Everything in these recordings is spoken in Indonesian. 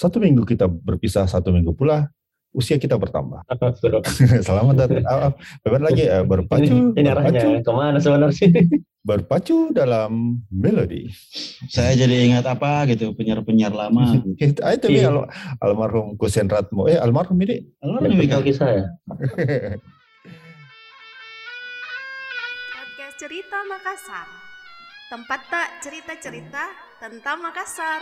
satu minggu kita berpisah, satu minggu pula usia kita bertambah. Selamat datang. Ah, Beban lagi uh, berpacu. Ini arahnya ke mana sebenarnya? berpacu dalam melodi. Saya jadi ingat apa gitu penyiar-penyiar lama. Itu itu Iya. al almarhum Kusen Ratmo. Eh almarhum ini. Almarhum Yang Mika. kaki saya. Podcast Cerita Makassar. Tempat tak cerita-cerita tentang Makassar.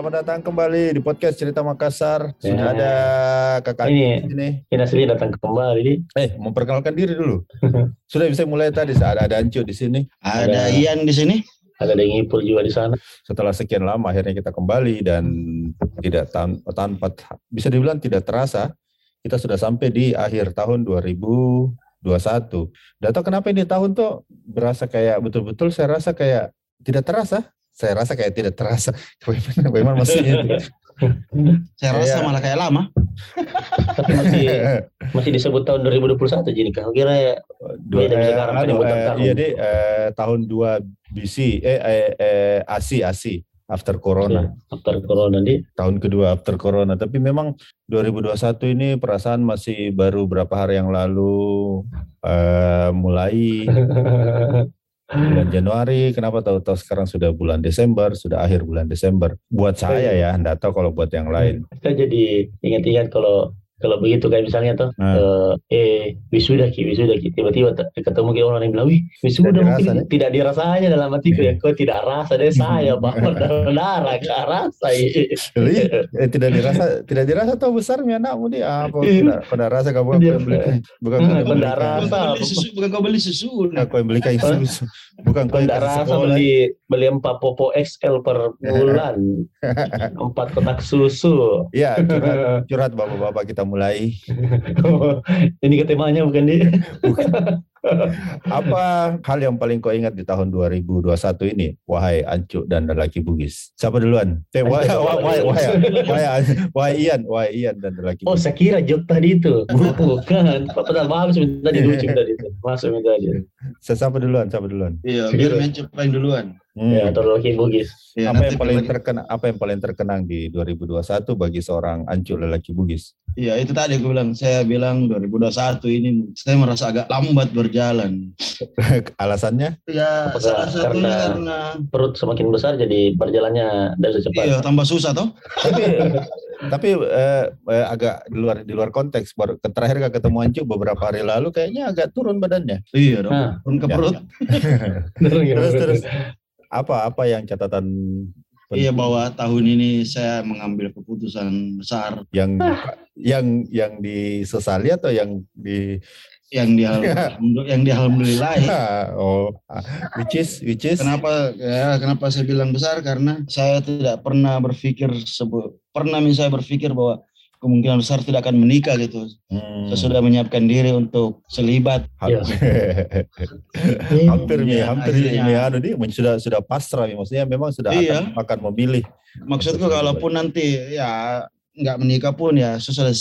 Selamat datang kembali di podcast Cerita Makassar. Sudah Ya. ada kakak Ini- di sini. Ini asli datang kembali. Eh, memperkenalkan diri dulu. Sudah bisa mulai tadi saat ada Ancu di sini. Ada Ada- Ian di sini. Ada yang ngipul juga di sana. Setelah sekian lama akhirnya kita kembali dan tidak tan- tanpa bisa dibilang tidak terasa kita sudah sampai di akhir tahun 2021. Tidak tahu kenapa ini tahun tuh berasa kayak betul-betul saya rasa kayak tidak terasa. Saya rasa kayak tidak terasa. Bagaimana maksudnya itu? Saya rasa Iya. malah kayak lama. Tapi masih masih disebut tahun 2021 jadi kau kira ya Dua, Beda eh, sekarang, anu, penyebutan eh, tahun. iya deh, eh, tahun 2 BC, eh, eh, eh, ASI, ASI, after Corona, after corona di tahun kedua after Corona. Tapi memang 2021 ini perasaan masih baru berapa hari yang lalu eh, mulai bulan Januari. Kenapa tahu-tahu sekarang sudah bulan Desember, sudah akhir bulan Desember. Buat saya ya, enggak tahu kalau buat yang lain. Kita jadi ingat-ingat kalau kalau begitu kayak misalnya tuh Nah. eh, eh wisuda ki wisuda ki tiba-tiba ketemu kayak orang yang bilang wih wisuda Tidak mungkin dirasa, deh." tidak dirasanya dalam hatiku ya. Iya. kok tidak rasa deh saya bawa darah gak rasa iya. Jadi eh, tidak dirasa, tidak dirasa tahu besarnya anakmu dia apa? Tidak pada rasa kamu? Aku yang beli, bukan Hmm, kau beli, tidak rasa. Bukan kau beli susu, bukan kau beli susu. aku yang beli kain susu, bukan kau tidak rasa beli beli empat popo XL per bulan? Empat kotak susu. Ya, curhat, curhat bapak-bapak kita mulai. ini ke temanya bukan di Apa hal yang paling kau ingat di tahun 2021 ini, wahai Ancu dan lelaki Bugis? Siapa duluan? Eh, wahai, wahai, wahai, wahai, wahai Ian, wahai Ian dan lelaki Oh, Bugis. saya kira joke tadi itu. Bukan. Padahal bagus minta tadi lucu tadi itu. Masuk tadi. Siapa duluan? Siapa duluan? Iya, biar Mencu paling duluan. Hmm. Ya, atau lagi bugis. Iya, apa yang paling terkenang apa yang paling terkenang di 2021 bagi seorang Ancu lelaki Bugis? Iya, itu tadi aku bilang. Saya bilang 2021 ini saya merasa agak lambat berjalan. Alasannya? Ya, Apakah salah satunya karena- karena, Perut semakin besar jadi berjalannya bisa cepat. iya tambah susah toh. Tapi tapi eh, eh, agak di luar di luar konteks. Baru terakhir gak ketemu Ancu beberapa hari lalu kayaknya agak turun badannya. Iya dong. Nah. Turun ke Ya, perut. Terus terus apa apa yang catatan Iya penting? bahwa tahun ini saya mengambil keputusan besar. Yang yang yang disesali atau yang di yang di yang di alhamdulillah. oh which is which is? Kenapa ya kenapa saya bilang besar? Karena saya tidak pernah berpikir sebu pernah saya berpikir bahwa kemungkinan besar tidak akan menikah gitu. Hmm. Saya sudah menyiapkan diri untuk selibat. Ha- Iya. hampir Iya, hampir akhirnya. nih anu dia sudah sudah pasrah nih. maksudnya memang sudah Iya. akan, akan memilih Maksudku kalaupun nanti ya nggak menikah pun ya saya sudah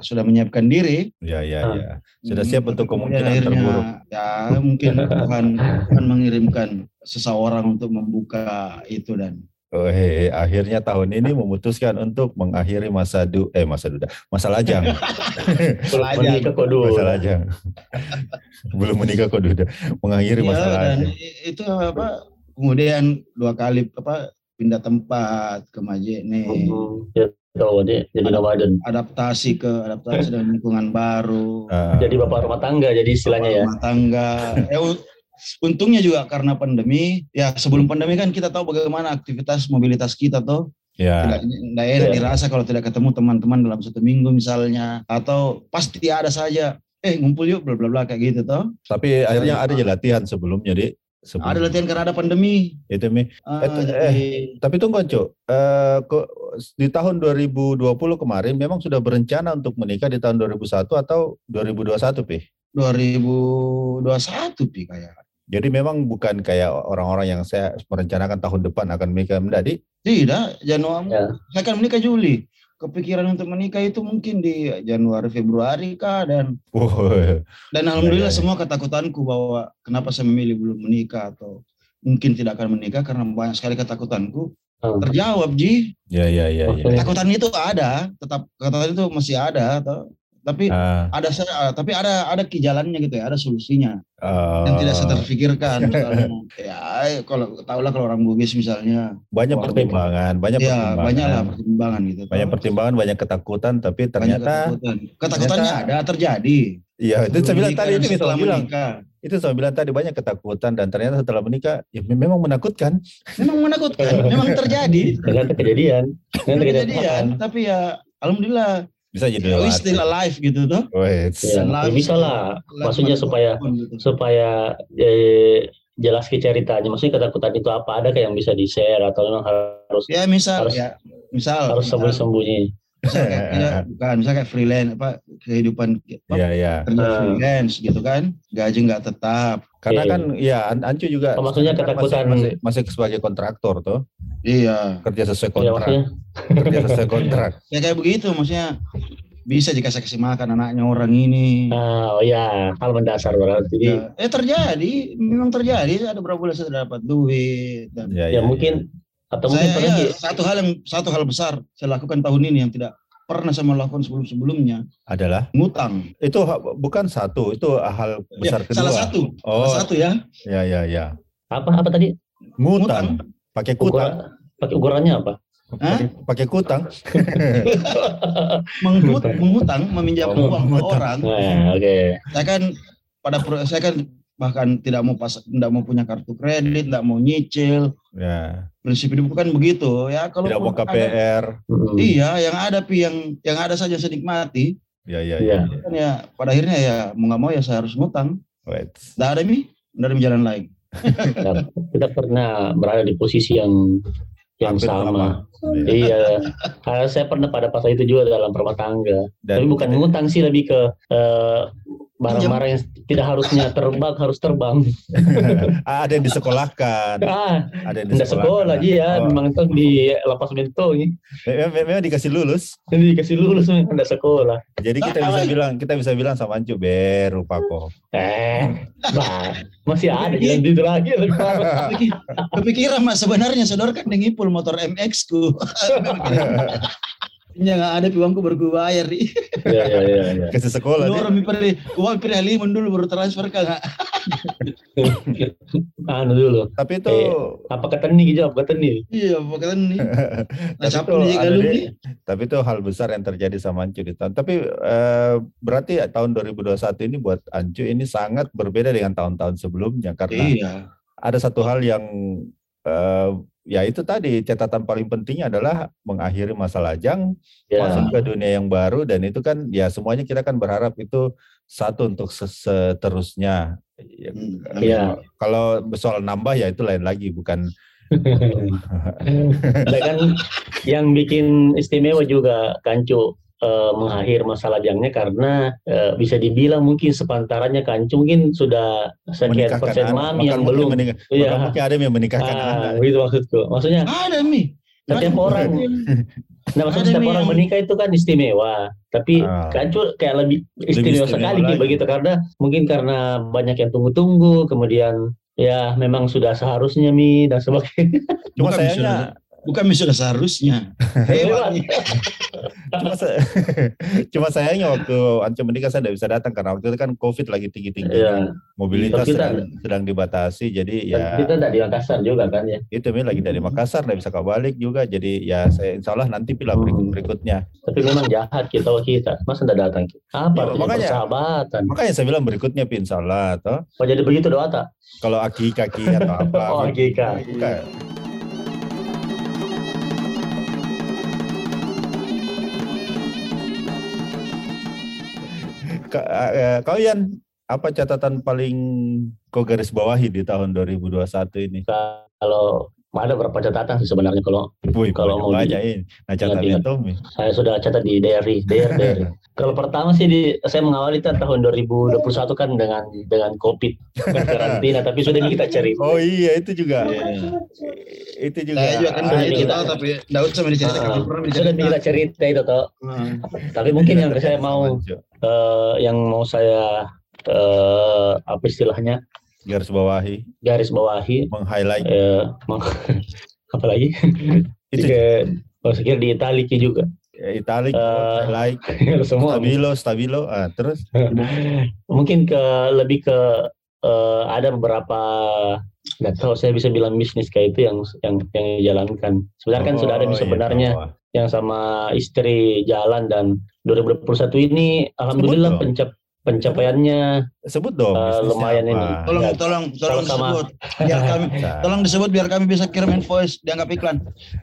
sudah menyiapkan diri. ya ya ya sudah Hmm, siap untuk kemudian kemungkinan akhirnya, terburuk Ya mungkin Tuhan Tuhan mengirimkan seseorang untuk membuka itu dan Oh, he, he, akhirnya tahun ini memutuskan untuk mengakhiri masa du eh masa duda masa lajang. Menikah kok masa lajang. Belum menikah kok duda mengakhiri Iya, masa dan lajang. itu apa kemudian dua kali apa pindah tempat ke Majene. Hmm, Ya tahu dia jadi nomaden. adaptasi ke adaptasi dengan lingkungan baru. Ah, Jadi bapak rumah tangga jadi istilahnya ya. rumah tangga. Eh, untungnya juga karena pandemi ya sebelum pandemi kan kita tahu bagaimana aktivitas mobilitas kita tuh ya. Tidak, tidak enak Iya. dirasa kalau tidak ketemu teman-teman dalam satu minggu misalnya atau pasti ada saja eh ngumpul yuk bla bla bla kayak gitu toh. Tapi akhirnya ada aja latihan sebelumnya di sebelum ada latihan karena ada pandemi. Itu mi. Ah, Eh, jadi Tapi tunggu Cuk, eh, kok di tahun 2020 kemarin memang sudah berencana untuk menikah di tahun 2001 atau 2021 Pi? 2021 pi kayak Jadi memang bukan kayak orang-orang yang saya merencanakan tahun depan akan menikah menjadi Tidak, Januari. Ya. Saya kan menikah Juli. Kepikiran untuk menikah itu mungkin di Januari, Februari kah dan Oh, dan alhamdulillah ya, ya. semua ketakutanku bahwa kenapa saya memilih belum menikah atau mungkin tidak akan menikah karena banyak sekali ketakutanku Hmm. terjawab Ji. ya ya ya ya. Ketakutan itu ada, tetap ketakutan itu masih ada atau tapi Ah, ada saya tapi ada ada ki jalannya gitu ya, ada solusinya yang ah, tidak saya terpikirkan ya kalau tahulah kalau orang bugis misalnya banyak pertimbangan, banyak ya pertimbangan. banyak lah pertimbangan gitu. banyak pertimbangan, banyak ketakutan, tapi Banyak ternyata ketakutan. ketakutannya ternyata- ada terjadi. iya itu saya bilang tadi itu setelah saya bilang menikah. itu saya bilang tadi banyak ketakutan dan ternyata setelah menikah ya memang menakutkan. Memang menakutkan, memang terjadi. Ternyata kejadian. Ternyata kejadian, kejadian. tapi ya alhamdulillah Bisa jadi we lewat. still alive gitu tuh. Wait. Ya, Alive, bisa lah. Maksudnya supaya gitu. supaya eh, jelas ke ceritanya. Maksudnya ketakutan itu apa? Ada kayak yang bisa di share atau memang harus Ya misal harus- ya misal harus misal, sembunyi-sembunyi. Misal kayak, ya, bukan misal kayak freelance apa kehidupan apa, Iya ya. kerja freelance gitu kan gaji nggak tetap. Karena Oke. kan ya An- Ancu juga Oh, maksudnya kan ketakutan- masih, masih, masih sebagai kontraktor tuh iya. Kerja sesuai Ya, kontrak. maksudnya? Kerja sesuai kontrak. Ya kayak begitu maksudnya bisa jika saya kasih makan anaknya orang ini. Ah, oh ya, hal mendasar berarti. Jadi, ya, eh terjadi memang terjadi ada berapa bulan saya dapat duit dan ya, ya, mungkin atau mungkin saya pernah ya, satu hal yang satu hal besar saya lakukan tahun ini yang tidak pernah saya melakukan sebelum sebelumnya adalah? Ngutang. Itu bukan satu itu hal besar Ya, kedua. salah satu oh. salah satu ya. Ya ya ya. Apa apa tadi? ngutang. Pakai kutang. pakai ukurannya apa? Hah? pakai kutang. Menghut, menghutang meminjam Oh, uang ke orang. Nah, oke. saya kan pada saya kan bahkan tidak mau pas tidak mau punya kartu kredit tidak mau nyicil ya prinsip hidup kan begitu ya kalau tidak mau ada- KPR Mm. iya yang ada pi yang yang ada saja saya nikmati ya ya Iya. ya, kan ya pada akhirnya ya mau nggak mau ya saya harus ngutang Wait. tidak ada mi tidak ada jalan lain kita pernah berada di posisi yang yang Hampir sama. Iya. Iya, Ah, saya pernah pada fase itu juga dalam rumah tangga. Tapi dan bukan ngutang sih, lebih ke eh, barang-barang yang tidak harusnya terbang harus terbang. Ah, ada yang disekolahkan. Ah, ada yang tidak sekolah aja ya, Oh, memang itu di lapas mentong ini. memang, memang dikasih lulus. Ini dikasih lulus tidak sekolah. jadi kita bisa bilang kita bisa bilang sama Ancu ber rupa kok. Eh, bah, masih ada yang di lagi kepikiran mas sebenarnya saudara kan ngipul motor MX ku Ya nggak ada uangku baru gue bayar nih. Iya, iya, iya, iya. kasih sekolah Lu nih orang pernah uang pilih limun dulu baru transfer kan nggak? Anu dulu. tapi itu Eh, Apa kata nih jawab kata nih? Iya pokoknya nih. Nah, Tapi siapa nih kalau nih? Tapi itu hal besar yang terjadi sama Ancu di tahun. Tapi eh, berarti tahun 2021 ini buat Ancu ini sangat berbeda dengan tahun-tahun sebelumnya karena Iya. ada satu hal yang eh, ya itu tadi catatan paling pentingnya adalah mengakhiri masa lajang, Ya, masuk ke dunia yang baru dan itu kan ya semuanya kita kan berharap itu satu untuk se- seterusnya. Ya, Hmm, Iya. Kalau soal nambah ya itu lain lagi bukan Dan kan yang bikin istimewa juga Kancu eh, mengakhir masa lajangnya karena eh, bisa dibilang mungkin sepantarannya Kancu mungkin sudah sekian persen mami Bahkan yang belum. menikah- Iya. bahkan mungkin ada yang menikahkan Ah, anak. gitu maksudku. Maksudnya Ada mi. setiap orang, nah maksudnya setiap orang menikah itu kan istimewa. Tapi Ah. Kancu kayak lebih istimewa, istimewa sekali lagi. gitu begitu karena mungkin karena banyak yang tunggu-tunggu, kemudian ya memang sudah seharusnya mi dan sebagainya. Cuma Bukan sayangnya Bukan mi sudah seharusnya. Cuma sa- cuma sayangnya waktu Anco menikah saya tidak bisa datang karena waktu itu kan COVID lagi tinggi-tinggi. Iya. Mobilitas Tapi kita- sedang, sedang dibatasi jadi ya kita tidak di Makassar juga kan ya. itu Mi lagi dari Makassar tidak bisa kau balik juga jadi ya saya insya Allah nanti pilih berikut berikutnya. Tapi memang jahat kita oh kita. Masa tidak datang? Apa Ya, artinya makanya- persahabatan? Makanya saya bilang berikutnya Pi, insya Allah toh Oh jadi begitu doa tak? kalau aki kaki atau apa. Oh Gika. Bukan. Eh, Kau Yan, apa catatan paling kau garis bawahi di tahun 2021 ini? Kalau ada berapa catatan sih sebenarnya kalau Wih, Kalau mau ini. Nah, catatannya ingat-ingat. Tommy. saya sudah catat di diary, diary, diary. Kalau pertama sih di, saya mengawali kan tahun 2021 kan dengan dengan covid kan karantina, tapi sudah kita cari. Oh iya, itu juga. Iya. Itu juga. Saya juga kan Ah, iya. itu tahu tapi Daud sama diceritakan Ah, pernah sudah kita cerita itu toh. Ah. Tapi mungkin yang saya mau eh, yang mau saya eh, apa istilahnya garis bawahi, garis bawahi. Meng-highlight. Eh, meng- apalagi itu Jika, oh, saya kira di Italiki juga. Italic, Eh, highlight, semua. Stabilo, stabilo, ah, terus? Mungkin ke lebih ke eh, ada beberapa nggak tahu saya bisa bilang bisnis kayak itu yang yang yang dijalankan. Sebenarnya kan sudah ada Oh, iya, sebenarnya bawah. yang sama istri jalan dan 2021 ini alhamdulillah pencap pencapaiannya sebut dong. Eh, bisnisnya lumayan apa? ini. Tolong, Ya, tolong, tolong sama- disebut. Biar kami, Nah, tolong disebut biar kami bisa kirim invoice dianggap iklan.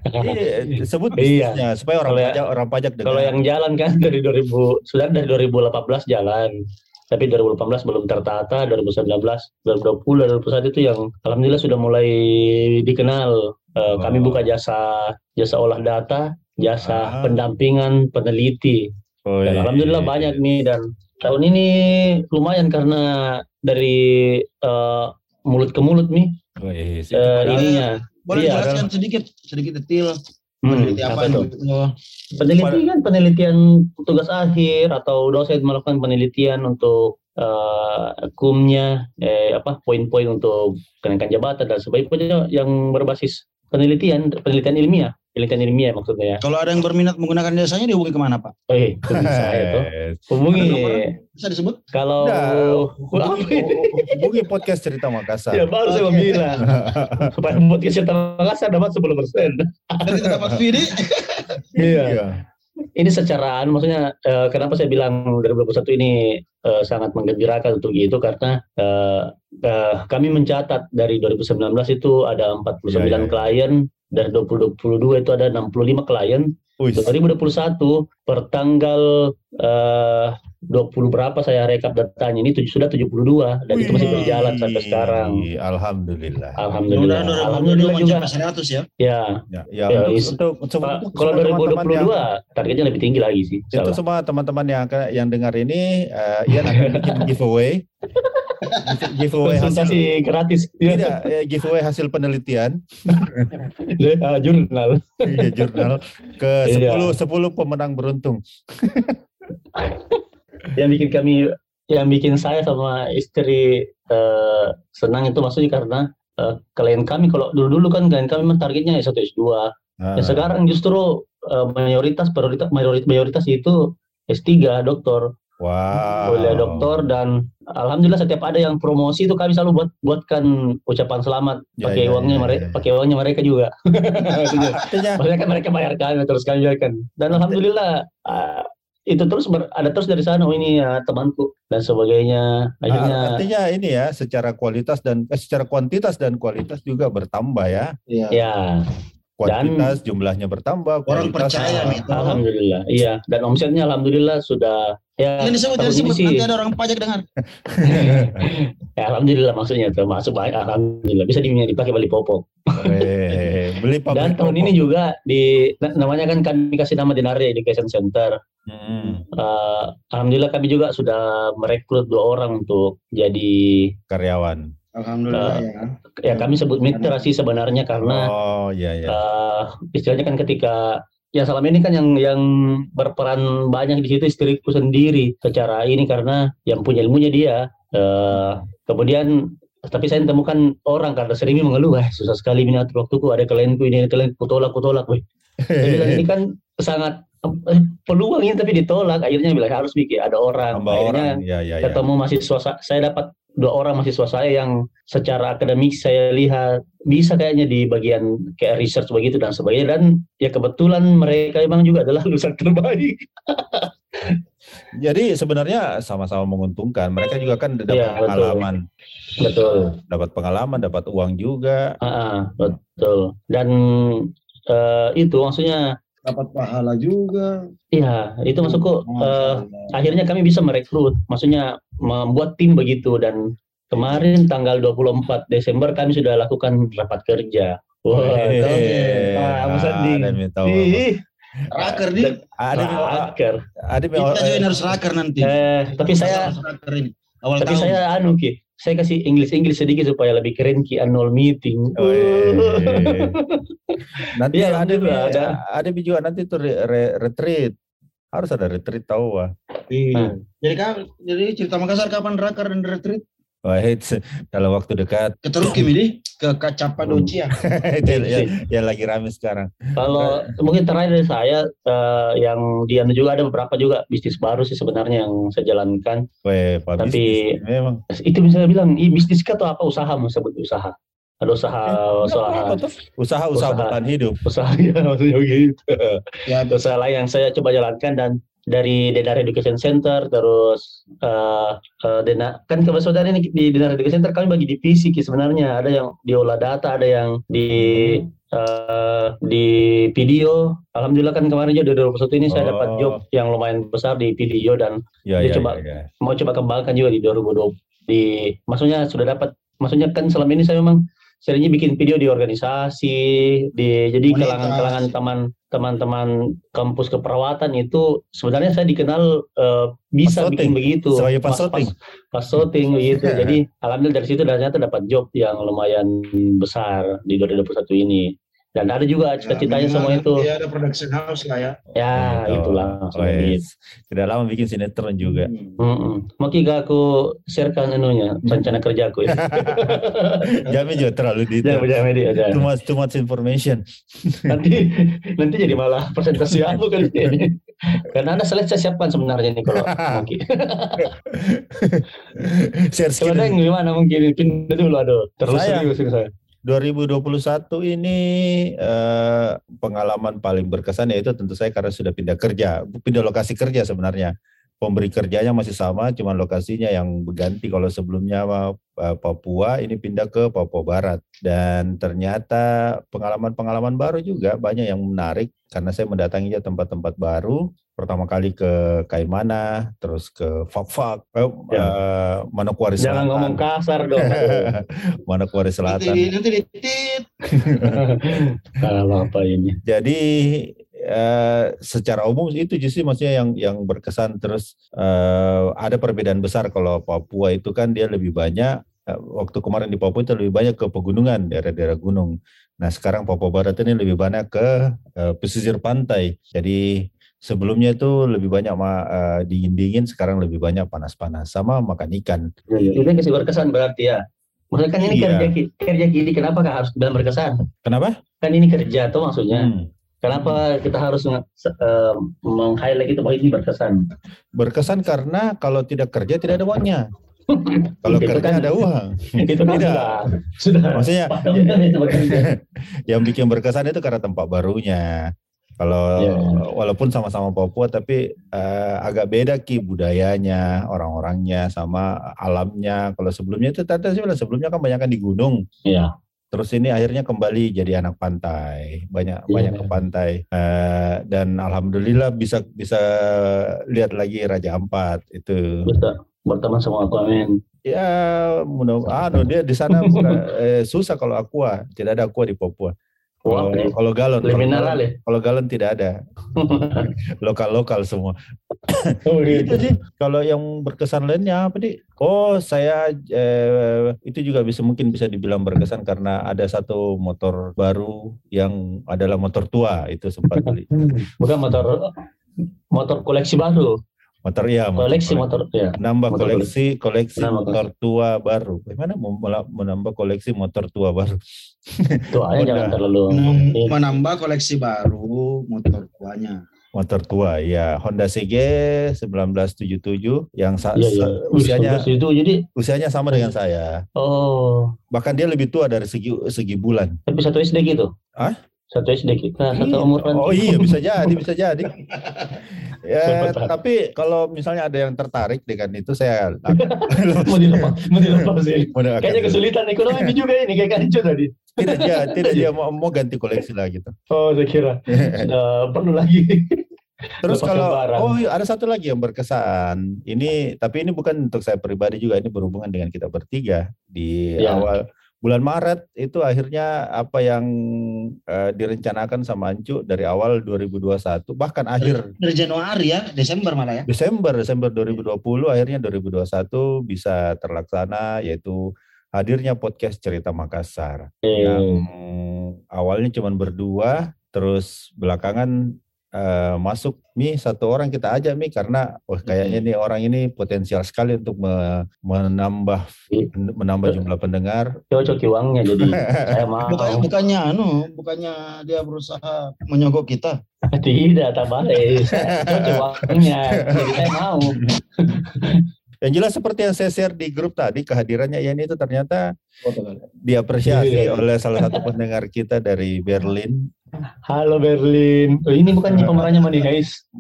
iya, sebut Iya. bisnisnya supaya orang Kalau ya- pajak orang pajak dengar. Kalau yang jalan kan dari 2000 sudah dari 2018 jalan. Tapi 2018 belum tertata, 2019, 2020, 2021 itu yang alhamdulillah sudah mulai dikenal. Kami Oh. buka jasa jasa olah data, jasa Ah. pendampingan peneliti. Oh, Dan iya. alhamdulillah banyak nih dan tahun ini lumayan karena dari eh, mulut ke mulut nih Oh, iya, sih. eh, Padahal- ininya. Boleh Iya, jelaskan sedikit, sedikit detail. Hmm, Peneliti apa itu? kan penelitian tugas akhir atau dosen melakukan penelitian untuk eh, hukumnya, eh, apa poin-poin untuk kenaikan jabatan dan sebagainya yang berbasis penelitian, penelitian ilmiah, penelitian ilmiah maksudnya. Kalau ada yang berminat menggunakan jasanya dihubungi ke mana Pak? Eh, itu bisa itu. Eh, Hubungi? Bisa disebut? kalau ini? hubungi podcast cerita Makassar. ya baru saya bilang supaya podcast cerita Makassar dapat 10 persen. Dan kita dapat feed Iya. Ini secara maksudnya eh, kenapa saya bilang 2021 ini eh, sangat menggembirakan untuk itu karena eh, eh, kami mencatat dari 2019 itu ada 49 Iya, iya, iya. klien dari 2022 itu ada 65 klien. Wih, 2021 per tanggal eh, 20 berapa saya rekap datanya ini tujuh- sudah 72 dan itu masih wih, berjalan sampai sekarang. Alhamdulillah. alhamdulillah. Mudah-mudahan alhamdulillah juga. mencapai 100 ya. ya Ya, ya, Ya, untuk, is- untuk, untuk, Pak, untuk kalau semua teman-teman 2022 yang- targetnya lebih tinggi lagi sih Itu Salah. semua teman-teman yang yang dengar ini, eh, Ian akan bikin giveaway, giveaway hasil konsultasi gratis. Ya, tidak eh, giveaway hasil penelitian. Ah, jurnal. Di jurnal. Ke Iya. 10 10 pemenang beruntung. yang bikin kami yang bikin saya sama istri eh, senang itu maksudnya karena eh, klien kami kalau dulu-dulu kan klien kami memang targetnya S1 S2 Nah, ya sekarang justru eh, mayoritas prioritas mayoritas mayoritas itu S3 doktor wow. kuliah doktor dan alhamdulillah setiap ada yang promosi itu kami selalu buat buatkan ucapan selamat Ya, pakai ya, uangnya ya, mereka ya. pakai uangnya mereka juga maksudnya kan mereka bayar kami terus kami bayarkan dan alhamdulillah ah, itu terus ber- ada terus dari sana oh ini ya temanku dan sebagainya akhirnya ah, artinya ini ya secara kualitas dan eh, secara kuantitas dan kualitas juga bertambah ya. Iya. ya Kuantitas jumlahnya bertambah, Orang percaya nih. alhamdulillah. Iya dan omsetnya alhamdulillah sudah ya Yang disebut, ini disebut. sih nanti ada orang pajak dengar. ya, alhamdulillah maksudnya termasuk baik alhamdulillah. Bisa diminta dipakai beli popok. Beli pabrik dan tahun ini juga di na- namanya kan kami kasih nama Dinari Education Center. Mm, Eh, alhamdulillah kami juga sudah merekrut dua orang untuk jadi karyawan. Alhamdulillah Ah. ya. ya kami sebut mitra sih sebenarnya karena Oh iya ya. eh, istilahnya kan ketika ya selama ini kan yang yang berperan banyak di situ istriku sendiri secara ini karena yang punya ilmunya dia Eh, kemudian tapi saya temukan orang karena sering mengeluh "Eh, susah sekali atur waktuku ada klienku ini ada klienku kutolak kutolak weh bilang ini kan sangat eh, peluang ini tapi ditolak akhirnya bilang harus bikin ada orang Tambah akhirnya orang. Ya ya ya. ketemu mahasiswa sa- saya dapat dua orang mahasiswa saya yang secara akademik saya lihat bisa kayaknya di bagian kayak research begitu dan sebagainya dan ya kebetulan mereka memang juga adalah lulusan terbaik Jadi sebenarnya sama-sama menguntungkan. Mereka juga kan dapat betul. pengalaman, betul dapat pengalaman, dapat uang juga. Ah, ah, betul dan eh, itu maksudnya Dapat pahala juga. iya itu maksudku Masya eh, Allah. akhirnya kami bisa merekrut maksudnya membuat tim begitu dan kemarin tanggal 24 Desember kami sudah lakukan rapat kerja Wah, Weh, tahu. Ah, Mas Andi. ada yang tahu. Ih, Raker di. Ada yang raker. ada yang Kita join harus raker nanti. Eh, tapi saya Harus raker ini. Awal tapi tahun. saya anu ki, saya kasih Inggris Inggris sedikit supaya lebih keren ki annual meeting. Weh. Nanti Iya, ada juga ada. ada juga nanti tuh re- re- retreat. Harus ada retreat tahu wah. Iya. Jadi kan jadi cerita Makassar kapan raker dan retreat? Wah, it's dalam waktu dekat. Keteruki ini ke Kacapadocia. itu yang, yang lagi rame sekarang. Kalau mungkin terakhir dari saya eh, yang di anu juga ada beberapa juga bisnis baru sih sebenarnya yang saya jalankan. Weh, Pak Tapi- bisnis. memang. Itu bisa bilang, ini bisnis atau apa usaha mau sebut usaha? Ada usaha usaha Apa tuh? Usaha-usaha Usaha. bertahan hidup. usaha ya maksudnya gitu. ya, usaha lain yang saya coba jalankan dan dari Denar Education Center terus eh eh, Dena kan kebetulan ini di Denar Education Center kami bagi divisi sebenarnya ada yang diolah data ada yang di eh, di video alhamdulillah kan kemarin juga di 2021 ini saya dapat Oh. job yang lumayan besar di video dan Ya, ya, coba- ya, ya. mau coba kembangkan juga di 2020 di maksudnya sudah dapat maksudnya kan selama ini saya memang seringnya bikin video di organisasi di jadi kalangan-kalangan teman teman-teman kampus keperawatan itu sebenarnya saya dikenal eh, bisa Pas bikin begitu. Sebagai pas voting. pas voting begitu. jadi alhamdulillah dari situ dan ternyata dapat job yang lumayan besar di 2021 ini dan ada juga cita-citanya semua itu Ya ada production house lah ya. ya Gitu. itulah Oh, yes. Tidak lama bikin sinetron juga. Hmm. Mm-mm. Mau gak aku sharekan anunya rencana kerjaku ya. Jamin juga terlalu detail. jangan media aja. Too much, too much information. Nanti nanti jadi malah presentasi aku kan ini. Karena ada slide saya siapkan sebenarnya nih kalau mungkin. Share deh gimana mungkin pindah dulu aduh. Terus Saya. serius ini saya. 2021 ini eh, pengalaman paling berkesan yaitu tentu saya karena sudah pindah kerja, pindah lokasi kerja sebenarnya. Pemberi kerjanya masih sama, cuman lokasinya yang berganti. Kalau sebelumnya eh, Papua, ini pindah ke Papua Barat. Dan ternyata pengalaman-pengalaman baru juga banyak yang menarik karena saya mendatangi tempat-tempat baru. Pertama kali ke Kaimana, terus ke Fakfak, eh, Ya. eh, Manokwari Jangan Selatan. ngomong kasar dong. Manokwari Selatan. Nanti, nanti ditit. Kalau apa ini? Jadi eh, secara umum itu justru maksudnya yang yang berkesan terus eh, ada perbedaan besar kalau Papua itu kan dia lebih banyak eh, waktu kemarin di Papua itu lebih banyak ke pegunungan daerah-daerah gunung. Nah sekarang Papua Barat ini lebih banyak ke eh, pesisir pantai. Jadi sebelumnya itu lebih banyak eh, dingin-dingin, sekarang lebih banyak panas-panas sama makan ikan. Itu yang kasih berkesan berarti ya. Maksudnya kan ini Iya. kerja kerja kini kenapa kah harus bilang berkesan? Kenapa? Kan ini kerja tuh maksudnya. Hmm. Kenapa kita harus eh, meng-highlight itu bahwa ini berkesan? Berkesan karena kalau tidak kerja tidak ada uangnya. Kalau Itu kerja kan- ada uang. itu kan Tidak. sudah sudah Maksudnya kan bekerja. yang bikin berkesan itu karena tempat barunya. Kalau Iya. walaupun sama-sama Papua tapi eh, agak beda ki budayanya, orang-orangnya sama alamnya. Kalau sebelumnya itu tadi sebelumnya kan banyak di gunung. Iya. Terus ini akhirnya kembali jadi anak pantai, banyak Iya. banyak ke pantai Eh, dan alhamdulillah bisa bisa lihat lagi Raja Ampat itu. bisa berteman sama aku amin Ya, mudah anu dia di sana bukan- eh, susah kalau aqua, tidak ada aqua di Papua. Wah, Kalau galon, kalau ya kalau galon tidak ada, lokal-lokal semua. oh, Itu gitu. sih. Kalau yang berkesan lainnya apa nih? Oh, saya eh, itu juga bisa mungkin bisa dibilang berkesan karena ada satu motor baru yang adalah motor tua itu sempat beli. bukan motor motor koleksi baru Motor ya, koleksi motor ya Nambah motor koleksi koleksi Nambah motor tua baru. Bagaimana mau menambah koleksi motor tua baru? aja Honda. jangan terlalu Men-. Menambah koleksi baru motor tuanya. Motor tua, ya Honda CG 1977 yang sa- iya. sa- usianya itu jadi usianya sama dengan saya. oh Bahkan dia lebih tua dari segi segi bulan. tapi satu SD gitu Hah? Satu SD kita satu Iya. umur kan Oh iya bisa jadi, bisa jadi. Ya, tapi kalau misalnya ada yang tertarik dengan itu saya akan mau dilepas mau dilepas sih Akan- kayaknya kesulitan ekonomi juga ini kayak kan tadi tidak dia tidak dia mau, mau ganti koleksi lah gitu. oh saya kira sudah perlu lagi Terus Lepas kalau lebaran. oh iya, ada satu lagi yang berkesan. Ini tapi ini bukan untuk saya pribadi juga ini berhubungan dengan kita bertiga di Ya. awal bulan Maret itu akhirnya apa yang uh, direncanakan sama Ancu dari awal 2021 bahkan akhir dari Januari ya, Desember malah ya. Desember Desember 2020 akhirnya 2021 bisa terlaksana yaitu hadirnya podcast Cerita Makassar hmm. yang awalnya cuma berdua terus belakangan uh, masuk Mi satu orang kita aja Mi karena wah kayaknya hmm. nih orang ini potensial sekali untuk me, menambah menambah jumlah pendengar. Cocok uangnya jadi saya mau. Bukannya, bukannya anu, bukannya dia berusaha menyogok kita. Tidak, tak balik. Cocok uangnya jadi saya mau. Yang jelas seperti yang saya share di grup tadi kehadirannya Ian itu ternyata diapresiasi iya. oleh salah satu pendengar kita dari Berlin Halo Berlin. Oh, ini bukan pemerannya Money Heist.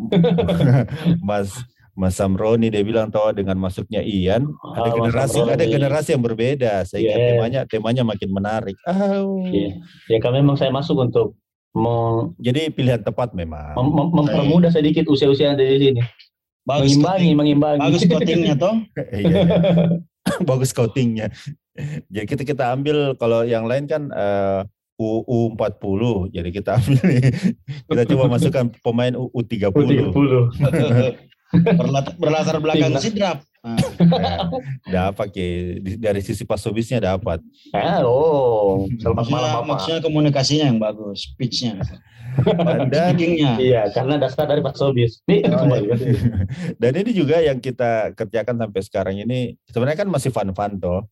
Mas Mas Samroni dia bilang tahu dengan masuknya Ian ada oh, generasi ada generasi yang berbeda sehingga yeah. temanya temanya makin menarik. Oh. Yeah. Ya kami memang saya masuk untuk meng, jadi pilihan tepat memang. Mem mem mempermudah sedikit usia-usia yang ada di sini. Bagus mengimbangi, scouting. mengimbangi. Bagus scoutingnya toh. iya. Bagus scoutingnya. Jadi kita kita ambil kalau yang lain kan uh, U40 jadi kita ambil kita coba masukkan pemain U30 U30 berlatar, berlatar belakang sidrap nah. ya, dapat ke dari sisi pasobisnya dapat. Ah, oh maksudnya, maksudnya komunikasinya yang bagus speechnya. Dan iya karena dasar dari pasobis oh, iya. dan ini juga yang kita kerjakan sampai sekarang ini sebenarnya kan masih fun-fun toh.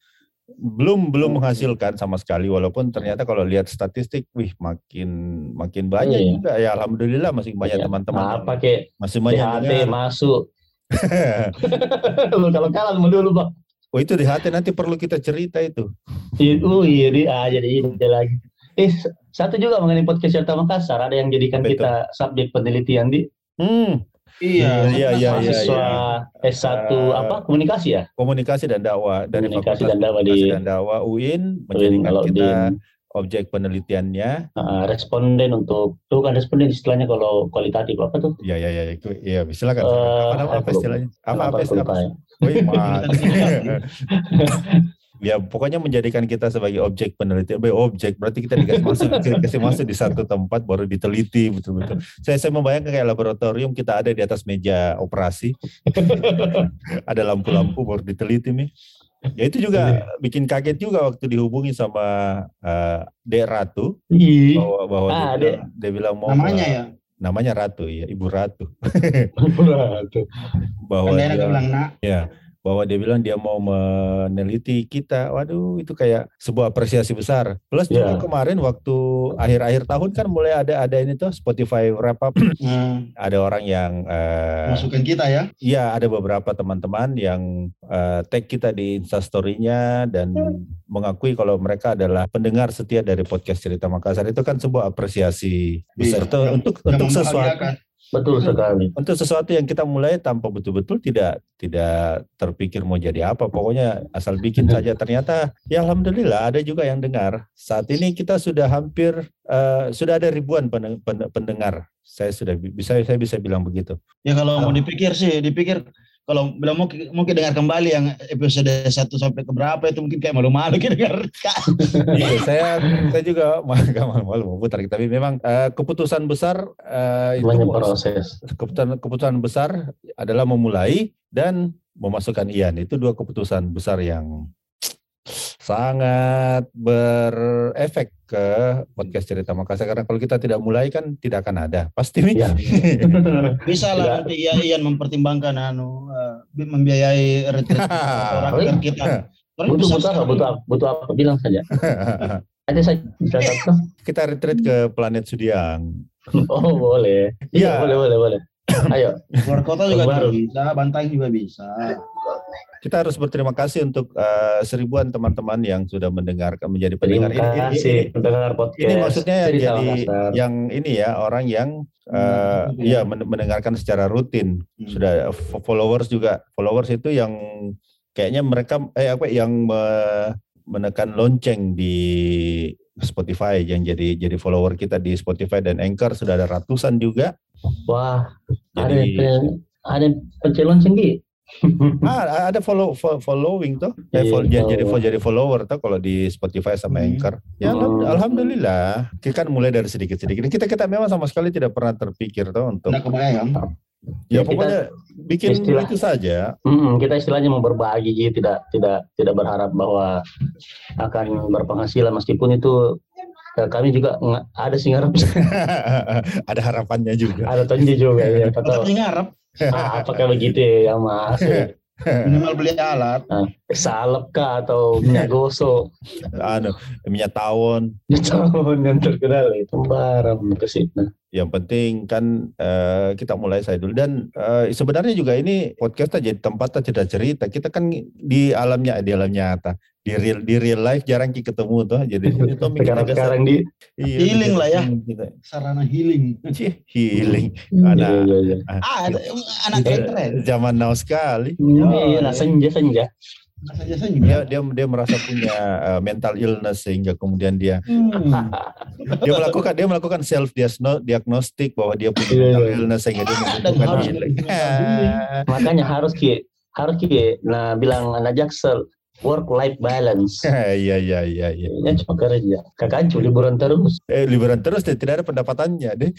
Belum belum menghasilkan sama sekali walaupun ternyata kalau lihat statistik wih makin makin banyak iya. juga. Ya alhamdulillah masih banyak iya. teman-teman iya. apa ke masih banyak HT masuk kalau kalah dulu pak Oh itu di hati nanti perlu kita cerita itu. Itu iya di ah, jadi ini lagi. Eh satu juga mengenai podcast Cerita Makassar ada yang jadikan Betul. kita subjek penelitian di. Hmm. Iya, iya, iya, iya, iya. S1 uh, apa? Komunikasi ya? Komunikasi dan dakwah dari Komunikasi dan dakwah di dan dakwah UIN menjadikan UIN, kita di, objek penelitiannya. Uh, responden untuk tuh kan responden istilahnya kalau kualitatif apa tuh? Iya, iya, iya, itu iya, silakan. Uh, apa, apa, apa istilahnya? Apa apa, apa, ya pokoknya menjadikan kita sebagai objek penelitian, objek berarti kita dikasih masuk dikasih masuk di satu tempat baru diteliti betul-betul. Saya saya membayangkan kayak laboratorium kita ada di atas meja operasi, ada lampu-lampu baru diteliti nih. Ya itu juga bikin kaget juga waktu dihubungi sama uh, Dek Ratu bahwa bahwa ah, dia, bilang, dia bilang mau namanya ya namanya Ratu ya Ibu Ratu. Ibu Ratu. bahwa dia, bilang nak. Ya bahwa dia bilang dia mau meneliti kita. Waduh, itu kayak sebuah apresiasi besar. Plus yeah. juga kemarin waktu akhir-akhir tahun kan mulai ada ada ini tuh Spotify wrap up. Hmm. Ada orang yang uh, masukkan kita ya. Iya, ada beberapa teman-teman yang uh, tag kita di Instastory-nya dan hmm. mengakui kalau mereka adalah pendengar setia dari podcast Cerita Makassar. Itu kan sebuah apresiasi besar iya, tuh untuk untuk sesuatu Betul sekali. Untuk sesuatu yang kita mulai tanpa betul-betul tidak tidak terpikir mau jadi apa, pokoknya asal bikin saja. Ternyata ya alhamdulillah ada juga yang dengar. Saat ini kita sudah hampir uh, sudah ada ribuan pendengar. Saya sudah bisa saya bisa bilang begitu. Ya kalau mau dipikir sih, dipikir kalau bilang mau mungkin dengar kembali yang episode satu sampai ke berapa itu mungkin kayak malu-malu kita dengar. iya, saya saya juga malu-malu mau putar tapi memang uh, keputusan besar uh, itu proses. Keputusan keputusan besar adalah memulai dan memasukkan Ian. Itu dua keputusan besar yang sangat berefek ke podcast cerita Makassar karena kalau kita tidak mulai kan tidak akan ada. Pasti ya. bisa lah nanti ya Ian mempertimbangkan anu uh, membiayai retreat orang kita. Butuh butuh apa? butuh apa? Butuh apa? Bilang saja. Ada saja kita retreat ke planet Sudiang. Oh boleh. Iya ya. boleh boleh boleh. Ayo. Luar kota juga bisa Bantang juga bisa kita harus berterima kasih untuk uh, seribuan teman-teman yang sudah mendengarkan menjadi pendengar ini. Terima kasih mendengar podcast. Ini maksudnya yang jadi yang ini ya orang yang uh, hmm. ya mendengarkan secara rutin. Hmm. Sudah followers juga followers itu yang kayaknya mereka eh apa yang me, menekan lonceng di Spotify yang jadi jadi follower kita di Spotify dan Anchor sudah ada ratusan juga. Wah, jadi, ada ada pencet lonceng di Ah, ada follow fo- following tuh. Ya, Iya, fol- jadi jadi follow. jadi follower tuh kalau di Spotify sama Hmm. Anchor. Ya Hmm. alhamdulillah. Kita kan mulai dari sedikit-sedikit. Kita kita memang sama sekali tidak pernah terpikir tuh untuk Tidak kebayang. ya Ya, kita- pokoknya bikin istilah- itu saja. Mm-mm, kita istilahnya mau berbagi gitu, tidak tidak tidak berharap bahwa akan berpenghasilan meskipun itu eh, kami juga ada sih ngarep ada harapannya juga. ada tonji juga ya atau ngarep ah, apakah begitu ya mas minimal beli alat. salep kah atau minyak gosok Anu, minyak tawon. tahun yang terkenal itu barang ke situ Yang penting kan eh, kita mulai saya dulu dan eh, sebenarnya juga ini podcast jadi tempat cerita cerita. Kita kan di alamnya di alam nyata. Di real di real life jarang kita ketemu tuh. Jadi ini tuh sekarang sekarang di Iya, Healing lah ya. Kita, Sarana healing. Cih, healing. Iya, Ada iya, iya. Ah, ada anak Eh, keren. zaman now sekali. Iya, lah, senja senja Saja Dia dia dia merasa punya eh, mental illness sehingga kemudian dia Hmm. dia melakukan dia melakukan self diagnostik bahwa dia punya Iya, mental iya. illness sehingga dia membutuhkan harus makanya harus ki harus ki nah bilang anak jaksel work life balance Iya iya iya iya. ya cuma kerja kakak liburan terus Eh liburan terus dan tidak ada pendapatannya deh.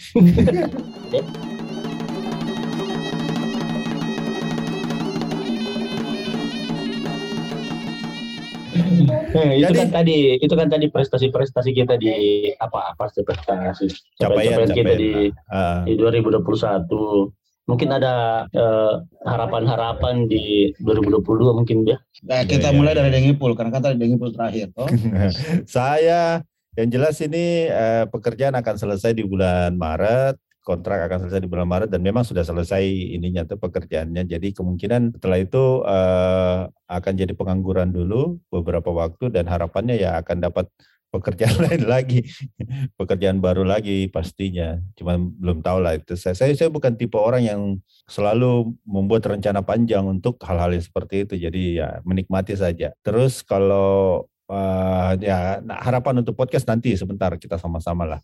Eh, itu Jadi- kan tadi itu kan tadi prestasi-prestasi kita di apa apa sih prestasi Capaian, capaian kita capaian. di Ah, di 2021 mungkin ada eh, harapan-harapan di 2022 mungkin ya Nah, kita iya, mulai iya. dari Dengipul karena kata Dengipul terakhir. Oh, saya yang jelas ini eh, pekerjaan akan selesai di bulan Maret. Kontrak akan selesai di bulan Maret dan memang sudah selesai ininya tuh pekerjaannya. Jadi kemungkinan setelah itu eh, akan jadi pengangguran dulu beberapa waktu dan harapannya ya akan dapat pekerjaan lain lagi, pekerjaan baru lagi pastinya. Cuman belum tahu lah itu. Saya, saya saya bukan tipe orang yang selalu membuat rencana panjang untuk hal-hal yang seperti itu. Jadi ya menikmati saja. Terus kalau eh, ya nah, harapan untuk podcast nanti sebentar kita sama-sama lah.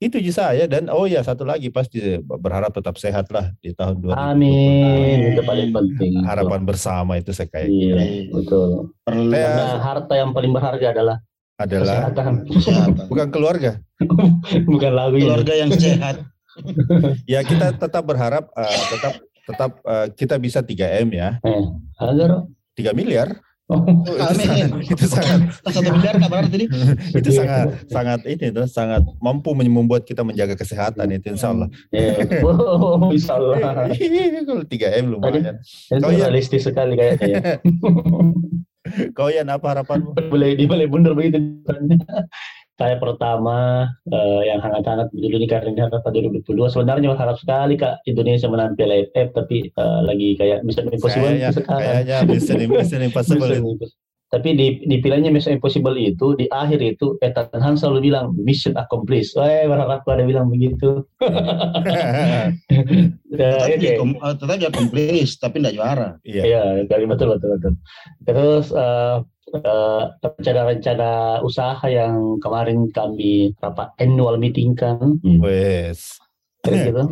Itu aja saya dan oh ya satu lagi pasti berharap tetap sehat lah di tahun 2020. amin itu paling penting Harapan bersama itu saya kayak iya betul perlu harta yang paling berharga adalah adalah kesehatan kesehatan. bukan keluarga. bukan lagu Keluarga yang sehat. Ya kita tetap berharap eh, tetap tetap eh, kita bisa 3 M ya. eh agar 3 miliar. Oh, Oh, itu Amin. sangat itu sangat Satu miliar berarti ini. itu sangat sangat ini tuh sangat mampu membuat kita menjaga kesehatan itu insya Allah. eh, oh, insya Allah Kalau 3 M lumayan. Oh, iya. realistis sekali kayaknya ya. Kau ya apa harapanmu? boleh di boleh bundar begitu saya pertama eh, yang hangat-hangat dulu ini karena ini harapan 2022 sebenarnya harap sekali kak Indonesia menang Piala AFF tapi eh, lagi kayak Mission Impossible Kayaknya sekarang kayaknya Mission, Mission Impossible. Tapi di di pilihannya Mission Impossible itu di akhir itu Ethan Hunt selalu bilang mission accomplished. Wah, berharap ada bilang begitu. Ya, Tetap oke. dia kom- eh, tetap dia komplis tapi tidak juara. Iya. Iya, kali betul betul betul. Terus eh, eh, rencana-rencana usaha yang kemarin kami rapat annual meeting kan, hmm, Wes. gitu,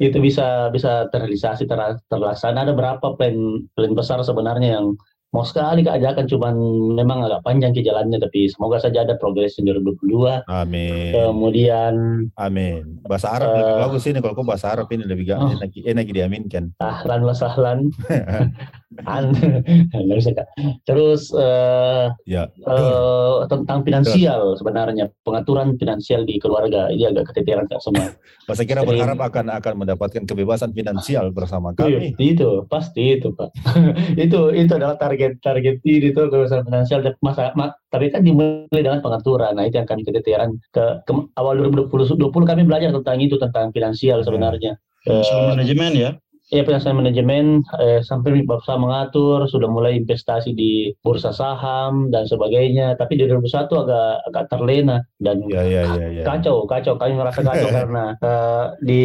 itu bisa bisa terrealisasi ter, terlaksana. Ada berapa plan plan besar sebenarnya yang mau sekali keajakan cuman memang agak panjang ke jalannya tapi semoga saja ada progres di 2022 Amin. kemudian Amin. Bahasa Arab lebih Eh. bagus ini kalau kau bahasa Arab ini lebih gak Oh. enak, enak diaminkan. ahlan wa sahlan An- nggak bisa kak. Terus eh, Ya. eh, tentang finansial sebenarnya pengaturan finansial di keluarga ini agak keteteran kak semua. Masa kira Sering. berharap akan akan mendapatkan kebebasan finansial bersama Iya, kami. itu pasti itu pak. Itu itu adalah target target ini itu kebebasan finansial. Dan masa ma- tapi kan dimulai dengan pengaturan. Nah itu yang kami keteteran. Ke, ke awal 2020 20 kami belajar tentang itu tentang finansial sebenarnya. Soal Eh, manajemen ya. Ya finansial manajemen eh, sampai berusaha mengatur, sudah mulai investasi di bursa saham dan sebagainya. Tapi di 2021 agak agak terlena dan Ya ya ya ya. kacau, kacau. Kami merasa kacau karena eh, di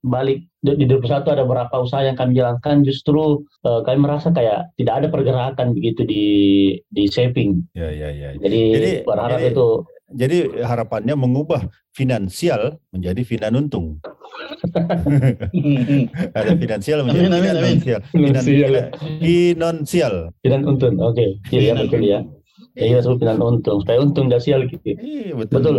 balik di di 2021 ada beberapa usaha yang kami jalankan justru eh, kami merasa kayak tidak ada pergerakan begitu di di saving. Ya ya ya. Jadi, Jadi- berharap jadi- itu Jadi harapannya mengubah finansial menjadi finanuntung. ada finansial menjadi Amin, amin, amin. finansial. Finansial. Finansial. Pinan untung, oke. Iya, iya, betul ya. Ya, kita sebut pinan untung. Supaya untung dan sial gitu. Iya, betul. Betul.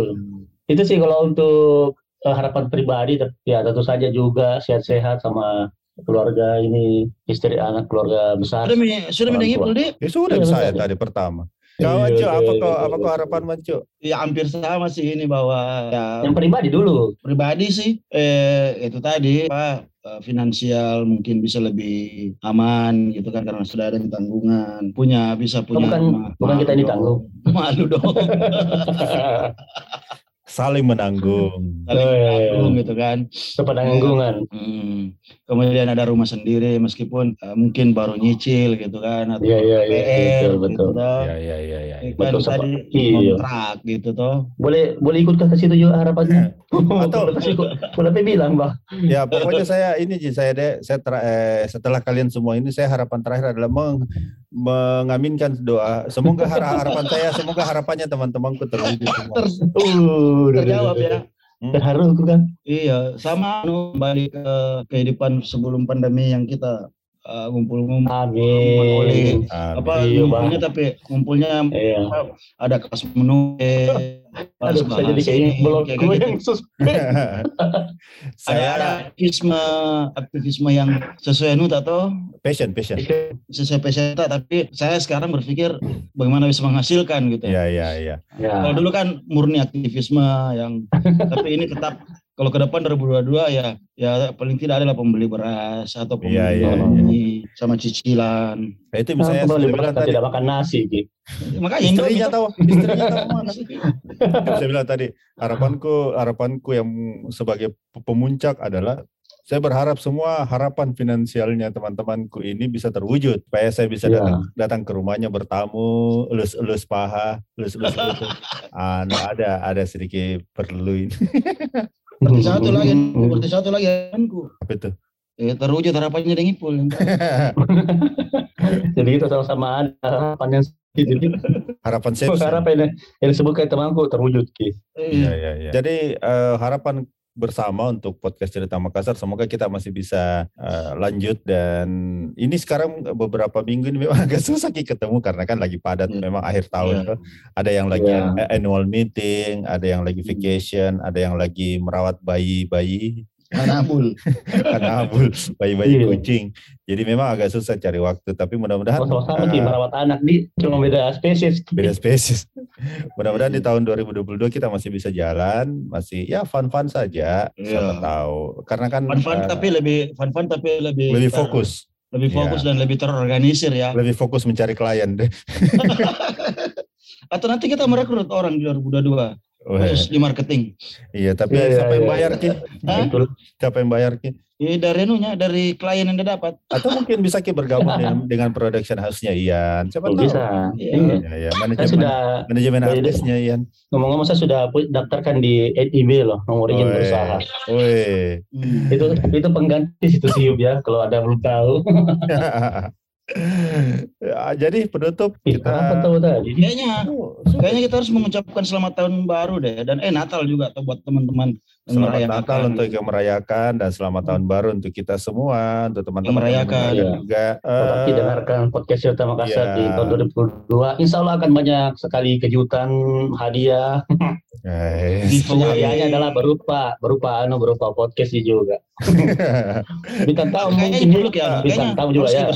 Itu sih kalau untuk eh, harapan pribadi, ya tentu saja juga sehat-sehat sama keluarga ini, istri, anak, keluarga besar. Sudah sudah Di? Ya sudah Iya, saya tadi pertama. Kau Iya, Anco, apa iya, kau iya, apa iya. kau harapan Manco? Ya hampir sama sih ini bahwa ya Yang pribadi dulu. pribadi sih eh itu tadi apa eh, finansial mungkin bisa lebih aman gitu kan karena sudah ada tanggungan punya bisa punya bukan- ma- bukan kita yang ditanggung. malu dong Saling menanggung. saling Eh. menanggung gitu kan Sepenanggungan. Hmm. kemudian ada rumah sendiri meskipun eh, mungkin baru nyicil gitu kan atau Iya, iya, iya, PR betul, betul. gitu toh. Ya, ya, ya, ya. Ya kan Betul, tadi Sobat. Iya. kontrak gitu toh Boleh boleh ikut ke situ juga harapannya. Atau- boleh bilang, Bang? Ya pokoknya saya ini Ji, saya deh saya ter- eh, setelah kalian semua ini saya harapan terakhir adalah meng- mengaminkan doa. Semoga har- harapan saya, semoga harapannya teman-temanku terwujud semua. Uh, terjawab ya Terharu aku kan. iya sama anu, kembali ke kehidupan sebelum pandemi yang kita eh, ngumpul-ngumpul Amin. apa Iya, ngumpulnya tapi ngumpulnya Iya. ada kelas menu eh, Aduh, bisa jadi kayak belum kayak gue gitu. yang sus. ada saya ada aktivisme aktivisme yang sesuai nut atau passion, passion. sesuai peserta tapi saya sekarang berpikir bagaimana bisa menghasilkan gitu Ya, ya, ya. kalau dulu kan murni aktivisme yang tapi ini tetap kalau ke depan 2022 ya ya paling tidak adalah pembeli beras atau pembeli Iya, iya, ini sama cicilan Nah, itu Nah, misalnya saya bilang berangkat tadi tidak makan nasi, Ki. makanya istrinya gitu. tahu, istrinya tahu mana. Itu saya bilang tadi harapanku harapanku yang sebagai pe- pemuncak adalah saya berharap semua harapan finansialnya teman-temanku ini bisa terwujud supaya saya bisa Iya. datang datang ke rumahnya bertamu elus-elus paha elus-elus lutut ah, nah, ada ada sedikit perlu ini seperti satu lagi seperti satu lagi harapanku apa itu eh, terwujud harapannya dengan Ipul Jadi kita sama-sama ada harapan yang gitu. harapan saya Harapan yang, yang disebutkan temanku terwujud, Ki. Iya, iya, iya. Jadi eh, harapan bersama untuk podcast cerita Makassar. Semoga kita masih bisa eh, lanjut dan ini sekarang beberapa minggu ini memang agak susah Ki, ketemu karena kan lagi padat Iya. memang akhir tahun tuh. ada yang lagi a- annual meeting ada yang lagi vacation ada yang lagi merawat bayi-bayi Anabul kanabul bayi-bayi Iya. kucing jadi memang agak susah cari waktu tapi mudah-mudahan Oh, sama-sama eh, Ki, merawat anak di cuma beda spesies. Beda spesies. Mudah-mudahan di tahun 2022 kita masih bisa jalan, masih ya fun-fun saja, siapa Iya. tahu. Karena kan fun fun eh, tapi lebih fun fun tapi lebih lebih ter- fokus, lebih fokus dan lebih terorganisir ya lebih fokus mencari klien deh. atau nanti kita merekrut orang di 2022 Wah, khusus di marketing iya, tapi Iya, siapa iya, yang iya. bayar Ki? Hah? Betul. Siapa yang bayar Ki? ya, dari anunya dari klien yang dia dapat Atau mungkin bisa Ki bergabung dengan, dengan production house-nya Ian. Siapa tahu? bisa. Iya. Iya. Ya, ya. Saya Manajemen, sudah manajemen Iya, artisnya Ian. ngomong-ngomong saya sudah daftarkan di email loh nomor izin berusaha. Woi. Hmm. Itu itu pengganti situ siup ya kalau ada yang belum tahu. Ya, jadi penutup Ih, kita tahu tadi? kayaknya kayaknya kita harus mengucapkan selamat tahun baru deh dan eh Natal juga atau buat teman-teman Selamat merayakan. Natal untuk yang merayakan dan selamat tahun baru untuk kita semua, untuk teman-teman Yang merayakan. yang Iya. juga. Tetap Eh, dengarkan podcast Cerita Makassar iya. di tahun 2022. Insya Allah akan banyak sekali kejutan, hadiah. guys. Giveaway. Hadiahnya adalah berupa berupa anu berupa podcast juga. Bintang tamu kayaknya mungkin perlu ya bintang tamu juga ya.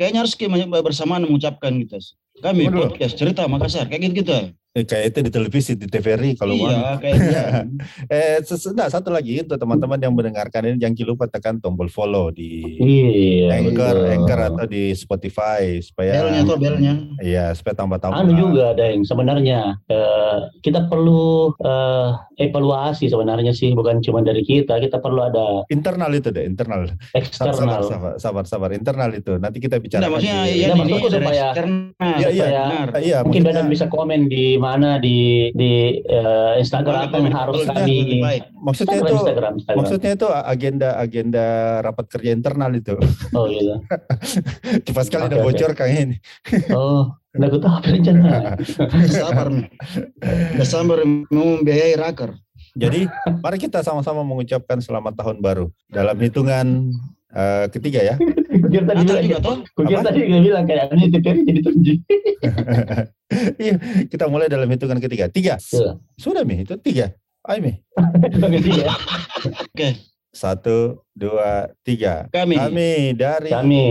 Kayaknya harus bersamaan mengucapkan gitu kami Bener. podcast cerita Makassar kayak gitu gitu Eh, kayak itu di televisi di TVRI kalau mau. iya kayak dia Eh ses- nah, satu lagi untuk teman-teman yang mendengarkan ini jangan lupa tekan tombol follow di Iya. Anchor, betul. Anchor atau di Spotify supaya belnya tuh belnya iya supaya tambah-tambah. Anu juga ada yang sebenarnya eh, kita perlu eh, evaluasi sebenarnya sih bukan cuma dari kita, kita perlu ada internal itu deh, internal. Sabar, sabar, eksternal. sabar, sabar, sabar. internal itu. Nanti kita bicara. Tidak, maksudnya di- ya ini maksudku supaya- eksternal. Iya, iya. benar. Iya, Mungkin Badan bisa komen di mana di di eh, Instagram apa yang harus kami maksudnya Instagram, itu Instagram, Instagram. maksudnya itu agenda agenda rapat kerja internal itu. Oh gitu. Cepat sekali Oke, udah bocor Kang ini. Oh, udah gue tahu apa rencana. Sabar nih. Udah sabar mau membiayai raker. Jadi mari kita sama-sama mengucapkan selamat tahun baru dalam hitungan eh, ketiga ya. Kukira tadi bilang, juga toh? Apa? tadi dia bilang kayak ini TPRI jadi tunjuk. Iya, kita mulai dalam hitungan ketiga. Tiga. Iya. Sudah Mi, itu tiga. Ayo Mi. Ketiga. Satu, dua, tiga. Kami, Kami dari Kami.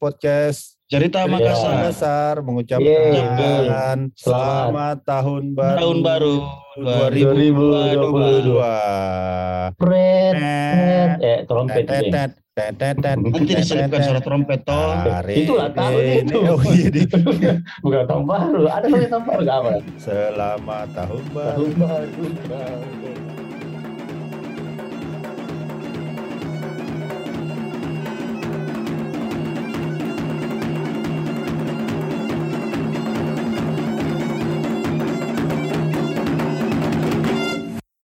podcast Cerita Makassar. Besar Yeay. mengucapkan selamat tahun baru tahun baru 2022. 2022. Pret, Tet, eh trompet tet, tet, Nanti diselipkan suara trompet toh. Hari Itulah tahun itu. Oh iya, di- Bukan tahun baru, ada lagi tahun baru nggak apa? Selamat tahun baru. Tahun baru.